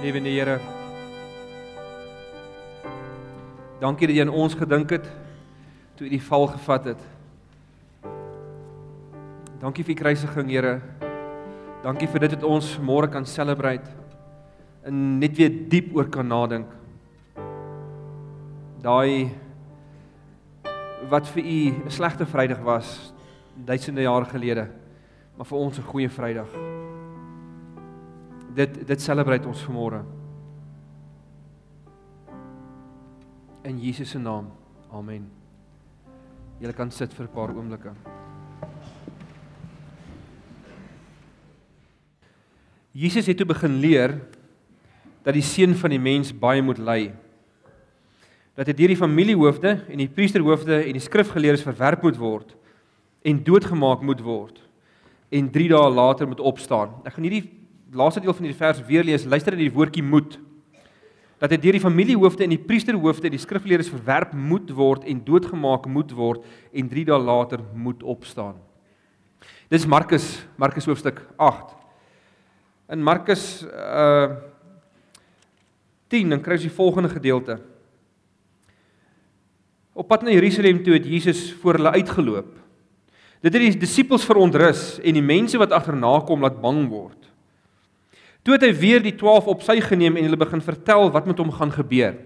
Lewende Here. Dankie dat jy aan ons gedink het toe jy die val gevat het. Dankie vir die kruisiging, Here. Dankie vir dit wat ons môre kan celebrate en net weer diep oor kan nadink. Daai wat vir u 'n slegte Vrydag was duisende jare gelede, maar vir ons 'n goeie Vrydag dit dit celebrate ons vanmôre. In Jesus se naam. Amen. Julle kan sit vir 'n paar oomblikke. Jesus het toe begin leer dat die seun van die mens baie moet ly. Dat hy deur die familiehoofde en die priesterhoofde en die skrifgeleerdes verwerp moet word en doodgemaak moet word en 3 dae later moet opstaan. Ek gaan hierdie laaste deel van hierdie vers weer lees, luister na die woordjie moet. Dat hy deur die familiehoofde en die priesterhoofde en die skrifgeleerdes verwerp moet word en doodgemaak moet word en 3 dae later moet opstaan. Dis Markus, Markus hoofstuk 8. In Markus uh 10 dan kry jy die volgende gedeelte. Op pad na Jerusalem toe het Jesus voor hulle uitgeloop. Dit het die disippels verontrus en die mense wat agterna kom laat bang word. Toe het hy weer die 12 op sy geneem en hulle begin vertel wat met hom gaan gebeur.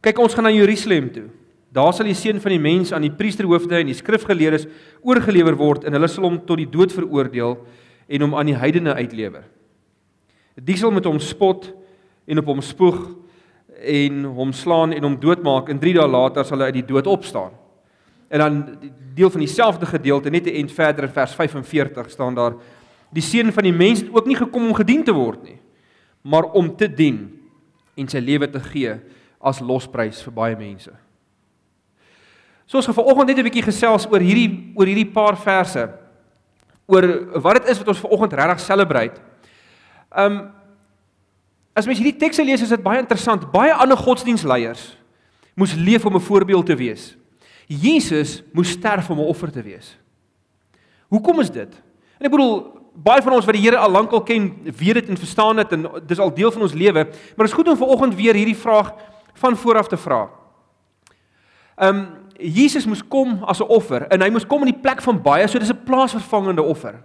Kyk, ons gaan na Jerusalem toe. Daar sal die seun van die mens aan die priesterhoofde en die skrifgeleerdes oorgelewer word en hulle sal hom tot die dood veroordeel en hom aan die heidene uitlewer. Die sal met hom spot en op hom spoeg en hom slaan en hom doodmaak en 3 dae later sal hy uit die dood opstaan. En dan deel van dieselfde gedeelte net 'n end verder in vers 45 staan daar Die seun van die mens het ook nie gekom om gedien te word nie, maar om te dien en sy lewe te gee as losprys vir baie mense. So ons gaan vanoggend net 'n bietjie gesels oor hierdie oor hierdie paar verse oor wat dit is wat ons vanoggend regtig celebrate. Um as mens hierdie tekste lees is dit baie interessant. Baie ander godsdienstleiers moes leef om 'n voorbeeld te wees. Jesus moes sterf om 'n offer te wees. Hoekom is dit? En ek bedoel baie van ons wat die Here al lankal ken, weet dit en verstaan dit en dis al deel van ons lewe, maar dit is goed om vanoggend weer hierdie vraag van vooraf te vra. Ehm um, Jesus moes kom as 'n offer en hy moes kom in die plek van baie, so dis 'n plaasvervangende offer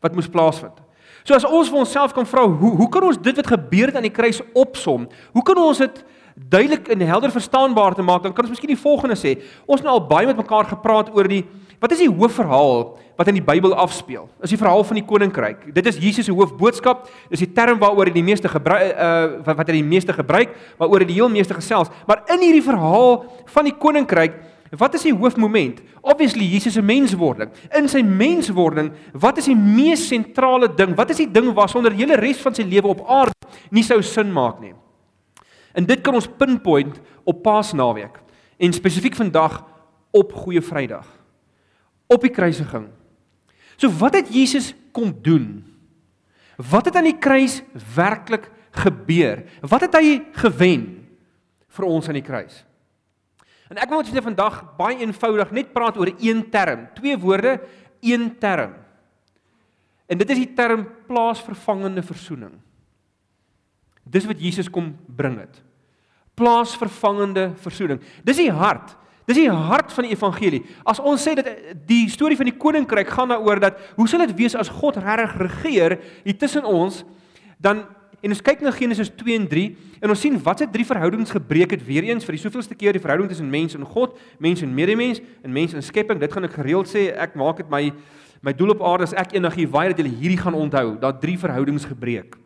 wat moes plaasvind. So as ons vir onsself kan vra, hoe hoe kan ons dit wat gebeur het aan die kruis opsom? Hoe kan ons dit duidelik en helder verstaanbaar te maak? Dan kan ons miskien die volgende sê. Ons het nou al baie met mekaar gepraat oor die Wat is die hoofverhaal wat in die Bybel afspeel? Is die verhaal van die koninkryk. Dit is Jesus se hoofboodskap. Dis die term waaroor hy die meeste gebruik uh wat hy die meeste gebruik, waaroor hy die heel meeste gesels. Maar in hierdie verhaal van die koninkryk, wat is die hoofmoment? Obviously Jesus se menswording. In sy menswording, wat is die mees sentrale ding? Wat is die ding waarsonder die hele res van sy lewe op aarde nie sou sin maak nie? En dit kan ons pinpoint op Paasnaweek en spesifiek vandag op Goeie Vrydag op die kruisiging. So wat het Jesus kom doen? Wat het aan die kruis werklik gebeur? Wat het hy gewen vir ons aan die kruis? En ek wil met julle vandag baie eenvoudig net praat oor een term, twee woorde, een term. En dit is die term plaasvervangende verzoening. Dis wat Jesus kom bring het. Plaasvervangende verzoening. Dis die hart Dis die hart van die evangelie. As ons sê dat die storie van die koninkryk gaan daaroor dat hoe sal dit wees as God regtig regeer hier tussen ons, dan en ons kyk na Genesis 2 en 3 en ons sien wat se drie verhoudings gebreek het weer eens vir die soveelste keer die verhouding tussen mens en God, mens en medemens en mens en skepping. Dit gaan ek gereeld sê. Ek maak dit my my doel op aarde is ek eendag hier baie dat julle hierdie gaan onthou, dat drie verhoudings gebreek.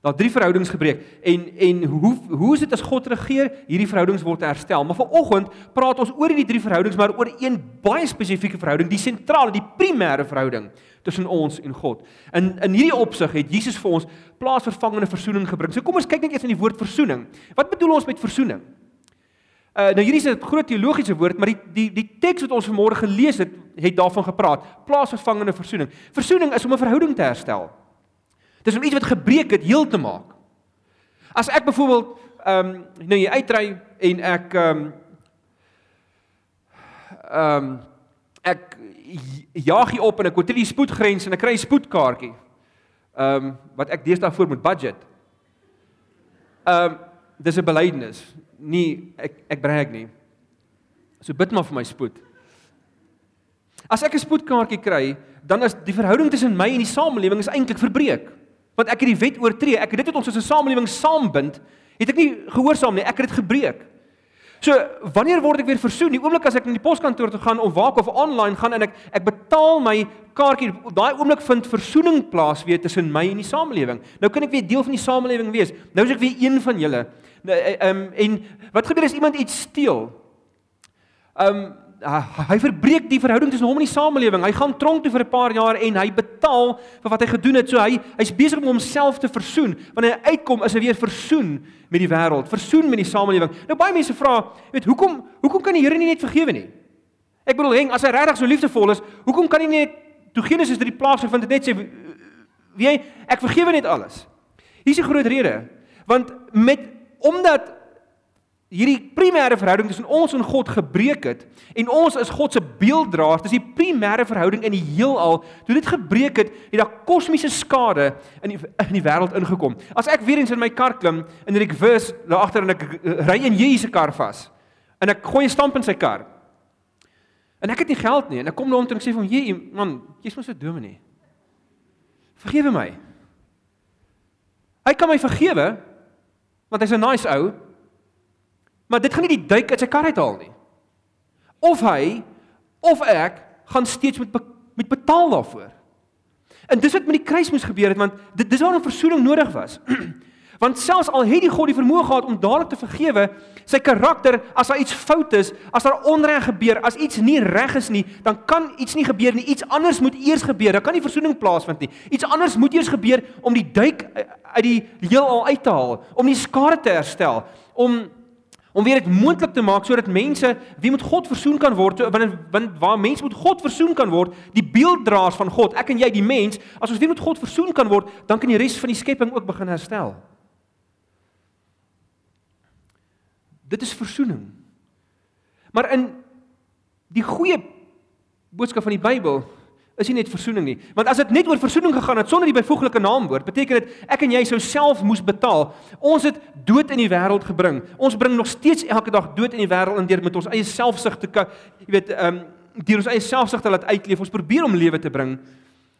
Daar drie verhoudings gebreek en en hoe hoe is dit as God regeer? Hierdie verhoudings word herstel. Maar vanoggend praat ons oor hierdie drie verhoudings, maar oor een baie spesifieke verhouding, die sentrale, die primêre verhouding tussen ons en God. In in hierdie opsig het Jesus vir ons plaasvervangende verzoening gebring. So kom ons kyk net eers aan die woord verzoening. Wat bedoel ons met verzoening? Uh nou hierdie is 'n groot teologiese woord, maar die die die teks wat ons vanmôre gelees het, het daarvan gepraat. Plaasvervangende verzoening. Verzoening is om 'n verhouding te herstel. Dis om iets wat gebreek het heel te maak. As ek byvoorbeeld ehm um, nou jy uitry en ek ehm um, ehm um, ek jaag hier op en ek oortree die spoedgrens en ek kry 'n spoedkaartjie. Ehm um, wat ek deesdae voor met budget. Ehm um, dis 'n belydenis. Nie ek ek brag nie. So bid maar vir my spoed. As ek 'n spoedkaartjie kry, dan is die verhouding tussen my en die samelewing is eintlik verbreek. Want ek het die wet oortree. Ek het dit wat ons as 'n samelewing saambind, het ek nie gehoorsaam nie. Ek het dit gebreek. So, wanneer word ek weer versoen? Die oomblik as ek na die poskantoor toe gaan of waar of online gaan en ek ek betaal my kaartjie, daai oomblik vind versoening plaas weer tussen my en die samelewing. Nou kan ek weer deel van die samelewing wees. Nou is ek weer een van julle. Nou, ehm um, en wat gebeur as iemand iets steel? Ehm um, hy verbreek die verhouding tussen hom en die samelewing. Hy gaan tronk toe vir 'n paar jaar en hy betaal vir wat hy gedoen het. So hy hy's besig om homself te versoen. Wanneer hy uitkom, is hy weer versoen met die wêreld, versoen met die samelewing. Nou baie mense vra, weet, hoekom hoekom kan die Here nie net vergewe nie? Ek bedoel, heng, as hy regtig so liefdevol is, hoekom kan hy nie toe Genesis drie plaas gevind het net sê wie ek vergewe net alles. Hier's 'n groot rede. Want met omdat hierdie primêre verhouding tussen ons en God gebreek het en ons is God se beelddraers, dis die primêre verhouding in die heelal. Toe dit gebreek het, het daar kosmiese skade in die in die wêreld ingekom. As ek weer eens in my kar klim en ek vers daar agter en ek ry in Jesus se kar vas en ek gooi 'n stamp in sy kar. En ek het nie geld nie en ek kom na hom toe en ek sê vir hom: "Jy man, jy's mos 'n dominee. Vergewe my." Hy kan my vergewe want hy's 'n nice ou. Maar dit gaan nie die duik uit sy kar uithaal nie. Of hy of ek gaan steeds met met betaal daarvoor. En dis wat met die kruis moes gebeur het want dit dis waarom verzoening nodig was. Want selfs al het die God die vermoë gehad om dadelik te vergewe, sy karakter as daar iets fout is, as daar onreg gebeur, as iets nie reg is nie, dan kan iets nie gebeur nie. Iets anders moet eers gebeur. Dan kan nie verzoening plaasvind nie. Iets anders moet eers gebeur om die duik uit die heelal uit te haal, om die skade te herstel, om om weer dit moontlik te maak sodat mense wie met God versoen kan word want want waar mense met God versoen kan word die beelddraers van God ek en jy die mens as ons weer met God versoen kan word dan kan die res van die skepping ook begin herstel. Dit is versoening. Maar in die goeie boodskap van die Bybel is nie net verzoening nie. Want as dit net oor verzoening gegaan het sonder die byvoeglike naamwoord, beteken dit ek en jy sou self moes betaal. Ons het dood in die wêreld gebring. Ons bring nog steeds elke dag dood in die wêreld in deur met ons eie selfsug te jy weet, ehm um, deur ons eie selfsug te laat uitleef. Ons probeer om lewe te bring.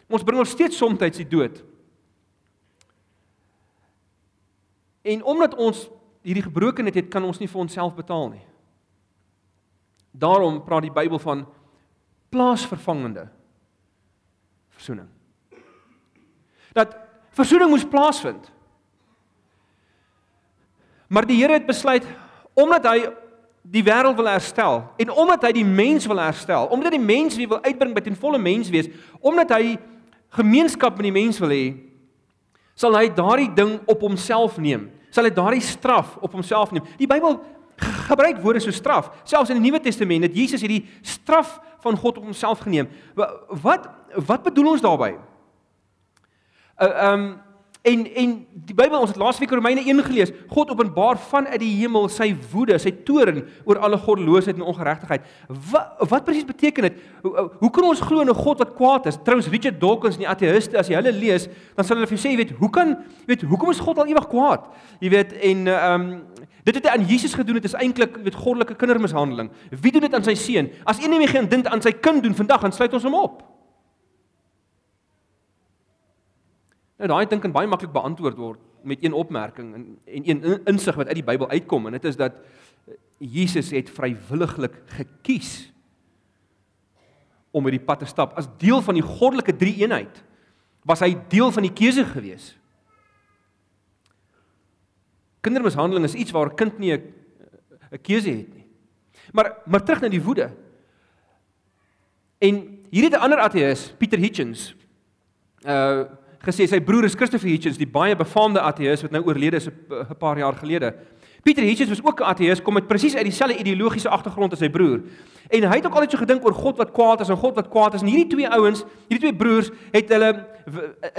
Ons bring nog steeds soms die dood. En omdat ons hierdie gebrokenheid het, kan ons nie vir onsself betaal nie. Daarom praat die Bybel van plaasvervangende versoening. Dat versoening moes plaasvind. Maar die Here het besluit omdat hy die wêreld wil herstel en omdat hy die mens wil herstel, omdat die mens wie wil uitbring by ten volle mens wees, omdat hy gemeenskap met die mens wil hê, sal hy daardie ding op homself neem. Sal hy daardie straf op homself neem. Die Bybel gebruik woorde so straf. Selfs in die Nuwe Testament het Jesus hierdie straf van God op homself geneem. Wat wat bedoel ons daarmee? Uh, ehm um, en en die Bybel ons het laasweek Romeine 1 gelees. God openbaar vanuit die hemel sy woede, sy toorn oor alle goddeloosheid en ongeregtigheid. Wat wat presies beteken dit? Hoe, hoe kan ons glo in 'n God wat kwaad is? Trouens Richard Dawkins, die ateïste, as jy hulle lees, dan sal hulle vir jou sê, jy weet, hoe kan jy weet, hoekom is God al ewig kwaad? Jy weet en ehm um, Dit het hy aan Jesus gedoen, dit is eintlik met goddelike kindermishandeling. Wie doen dit aan sy seun? As een nie meer gedink aan sy kind doen vandag, dan sluit ons hom op. Nou daai ding kan baie maklik beantwoord word met een opmerking en en een insig wat uit die Bybel uitkom en dit is dat Jesus het vrywilliglik gekies om hierdie pad te stap as deel van die goddelike drie-eenheid. Was hy deel van die keuse geweest? Kindermishandeling is iets waar 'n kind nie 'n keuse het nie. Maar maar terug na die woede. En hier het 'n ander ateïs, Pieter Hitchens, uh gesê sy broer is Christopher Hitchens, die baie befaamde ateïs wat nou oorlede is 'n paar jaar gelede. Pieter Hitchens was ook 'n ateïs, kom met presies uit dieselfde ideologiese agtergrond as sy broer. En hy het ook altyd so gedink oor God wat kwaad is en God wat kwaad is. En hierdie twee ouens, hierdie twee broers, het hulle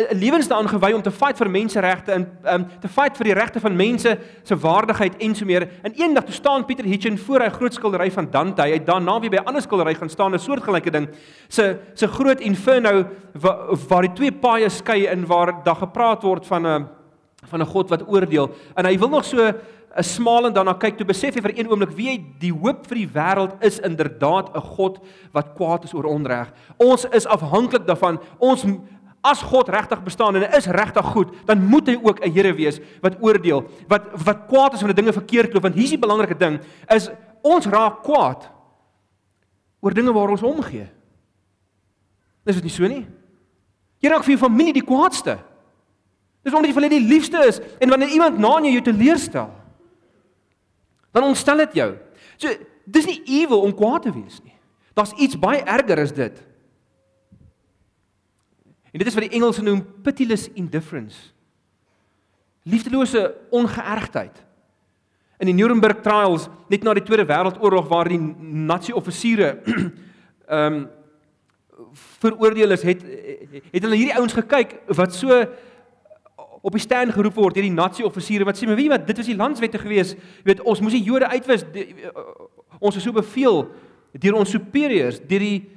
'n lewens daaraan gewy om te fight vir menseregte en um, te fight vir die regte van mense se waardigheid en so meer. En eendag toe staan Pieter Hitchens voor 'n groot skildery van Dante. Hy het daarna weer by 'n ander skildery gaan staan, 'n soortgelyke ding. Se se groot inferno waar, waar die twee paaie skei en waar daar gepraat word van 'n van 'n God wat oordeel. En hy wil nog so 'n smalend daarna kyk, toe besef hy vir een oomblik wie hy die hoop vir die wêreld is inderdaad 'n God wat kwaad is oor onreg. Ons is afhanklik daarvan. Ons as God regtig bestaan en hy is regtig goed, dan moet hy ook 'n Here wees wat oordeel, wat wat kwaad is wanneer dinge verkeerd loop. Want hier's die belangrike ding, is ons raak kwaad oor dinge waar ons omgee. Is dit nie so nie? Jy raak vir jou familie die kwaadste. Dis omdat jy vir hulle die liefste is en wanneer iemand na jou jou teleurstel, dan ontstel dit jou. So dis nie evil om kwaad te wees nie. Daar's iets baie erger as dit. En dit is wat die Engelse noem pitiless indifference. Liefdelose ongeërgdheid. In die Nuremberg trials net na die Tweede Wêreldoorlog waar die nazi-offisiere ehm um, veroordeel is, het het hulle hierdie ouens gekyk wat so op die stand geroep word deur die nazi-offisiere wat sê, "Maar wie wat, dit was die landswette gewees. Jy weet, ons moes die Jode uitwis. Die, uh, ons is so beveel deur ons superieurs, deur die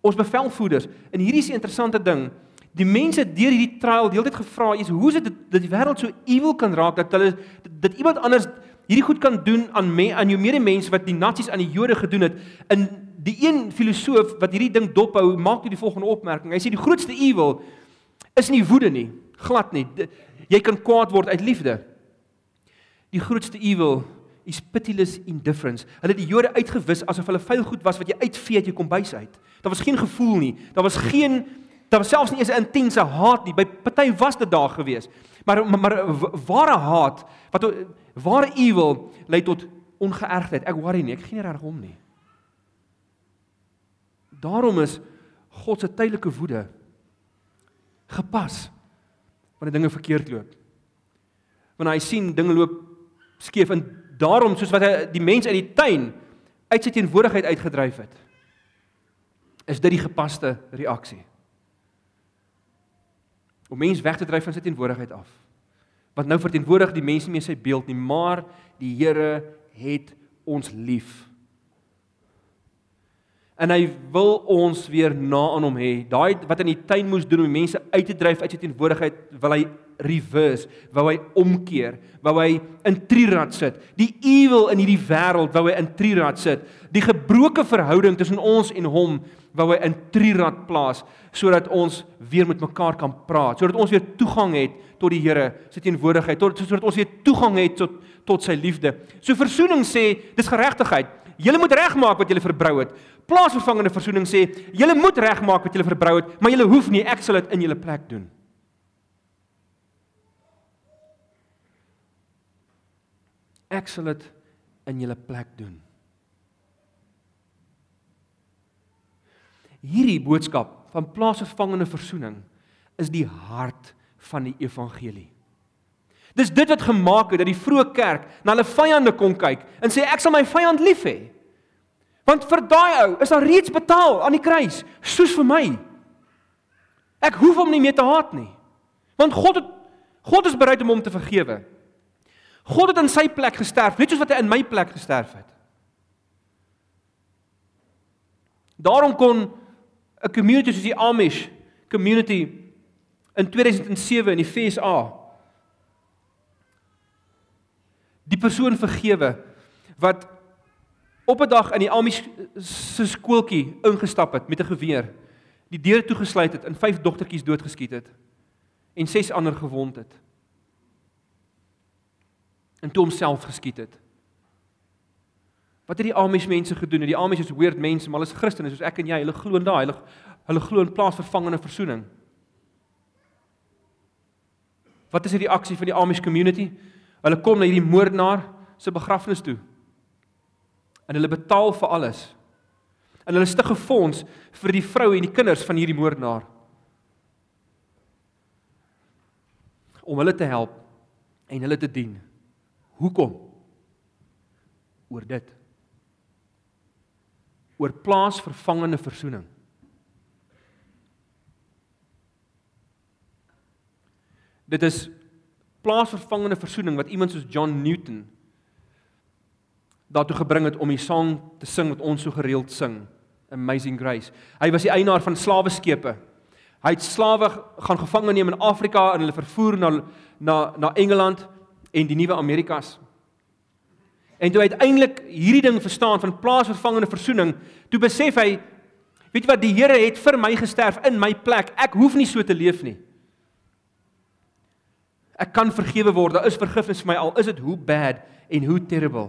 ons bevelvoerders." En hierdie is 'n interessante ding. Die mense deur hierdie trial die hele tyd gevra is, "Hoe is dit dat die wêreld so ewel kan raak dat hulle dat iemand anders hierdie goed kan doen aan me aan jou medemens wat die nazi's aan die Jode gedoen het?" In die een filosoof wat hierdie ding dophou, maak die volgende opmerking. Hy sê die grootste ewel is nie woede nie glad nie. Jy kan kwaad word uit liefde. Die grootste ewel is pitiless indifference. Hulle het die Jode uitgewis asof hulle vuil goed was wat jy uitvee uit jou kombuis uit. Daar was geen gevoel nie. Daar was geen daar was selfs nie eens 'n intense haat nie. By party was dit daar gewees. Maar maar, maar ware haat wat ware ewel lei tot ongeërgdheid. Ek worry nie, ek gee nie reg om nie. Daarom is God se tydelike woede gepas wanneer dinge verkeerd loop. Wanneer hy sien dinge loop skeef en daarom soos wat hy die mens uit die tuin uit sy teenwoordigheid uitgedryf het, is dit die gepaste reaksie. Om mens weg te dryf van sy teenwoordigheid af. Want nou verteenwoordig die mens nie meer sy beeld nie, maar die Here het ons lief en hy wil ons weer na aan hom hê. Daai wat in die tuin moes doen om mense uit te dryf uit sy teenwoordigheid, wil hy reverse, wou hy omkeer, wou hy in trirad sit. Die evil in hierdie wêreld wou hy in trirad sit. Die gebroke verhouding tussen ons en hom wou hy in trirad plaas sodat ons weer met mekaar kan praat, sodat ons weer toegang het tot die Here se teenwoordigheid, tot sodat ons weer toegang het tot tot sy liefde. So verzoening sê, dis geregtigheid. Julle moet regmaak wat julle verbrou het. Plaasvervangende verzoening sê, julle moet regmaak wat julle verbrou het, maar julle hoef nie, ek sal dit in julle plek doen. Ek sal dit in julle plek doen. Hierdie boodskap van plaasvervangende verzoening is die hart van die evangelie. Dis dit wat gemaak het dat die vroeë kerk na hulle vyande kon kyk en sê ek sal my vyand lief hê. Want vir daai ou is daar reeds betaal aan die kruis, soos vir my. Ek hoef hom nie meer te haat nie. Want God het God is bereid om hom te vergewe. God het in sy plek gesterf, net soos wat hy in my plek gesterf het. Daarom kon 'n community soos die Amish community in 2007 in die FSA die persoon vergewe wat op 'n dag in die Amish se skooltjie ingestap het met 'n geweer, die deur toegesluit het en vyf dogtertjies doodgeskiet het en ses ander gewond het. En toe homself geskiet het. Wat het die Amish mense gedoen? Die Amish is weird mense, maar hulle is Christene soos ek en jy. Hulle glo in daai, hulle hulle glo in plaasvervangende verzoening. Wat is die reaksie van die Amish community? Hulle kom na hierdie moordenaar se begrafnis toe. En hulle betaal vir alles. En hulle stig 'n fonds vir die vrou en die kinders van hierdie moordenaar. Om hulle te help en hulle te dien. Hoekom? oor dit. Oor plaasvervangende verzoening. Dit is plaasvervangende verzoening wat iemand soos John Newton daartoe gebring het om die sang te sing wat ons so gereeld sing, Amazing Grace. Hy was die eienaar van slaweskepe. Hy het slawe gaan gevange neem in Afrika en hulle vervoer na na na Engeland en die nuwe Amerikas. En toe uiteindelik hierdie ding verstaan van plaasvervangende verzoening, toe besef hy weet jy wat die Here het vir my gesterf in my plek. Ek hoef nie so te leef nie. Ek kan vergewe word. Daar is vergifnis vir my al is dit hoe bad en hoe terrible.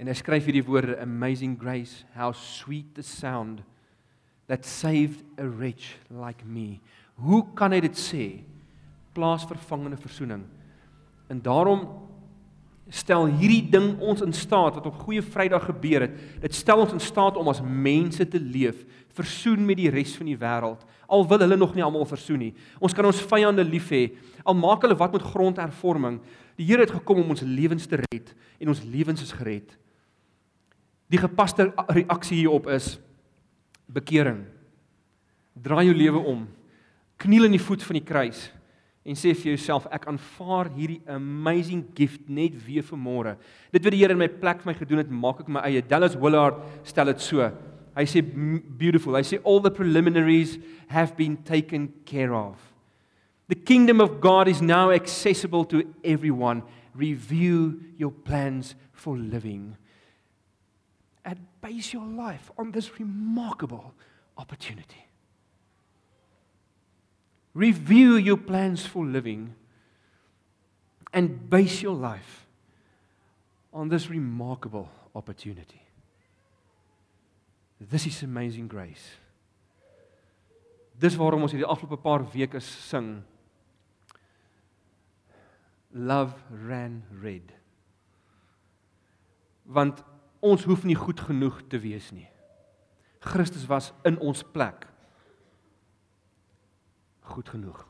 En hy skryf hierdie woorde amazing grace how sweet the sound that saved a wretch like me. Hoe kan hy dit sê? Plaasvervangende verzoening. En daarom stel hierdie ding ons in staat wat op Goeie Vrydag gebeur het. Dit stel ons in staat om as mense te leef, versoen met die res van die wêreld. Al wil hulle nog nie almal versoen nie. Ons kan ons vyande lief hê. Al maak hulle wat met grondhervorming. Die Here het gekom om ons lewens te red en ons lewens is gered. Die gepaste reaksie hierop is bekering. Draai jou lewe om. Kniel in die voet van die kruis en sê vir jouself ek aanvaar hierdie amazing gift net weer vir môre. Dit wat die Here in my plek vir my gedoen het, maak ek my eie. Dallas Willard stel dit so. Hy sê beautiful. Hy sê all the preliminaries have been taken care of. The kingdom of God is now accessible to everyone. Review your plans for living. Base your life on this remarkable opportunity. Review your plans for living and base your life on this remarkable opportunity. This is amazing grace. Dis waarom ons hierdie afgelope paar weke sing. Love ran red. Want ons hoef nie goed genoeg te wees nie. Christus was in ons plek goed genoeg.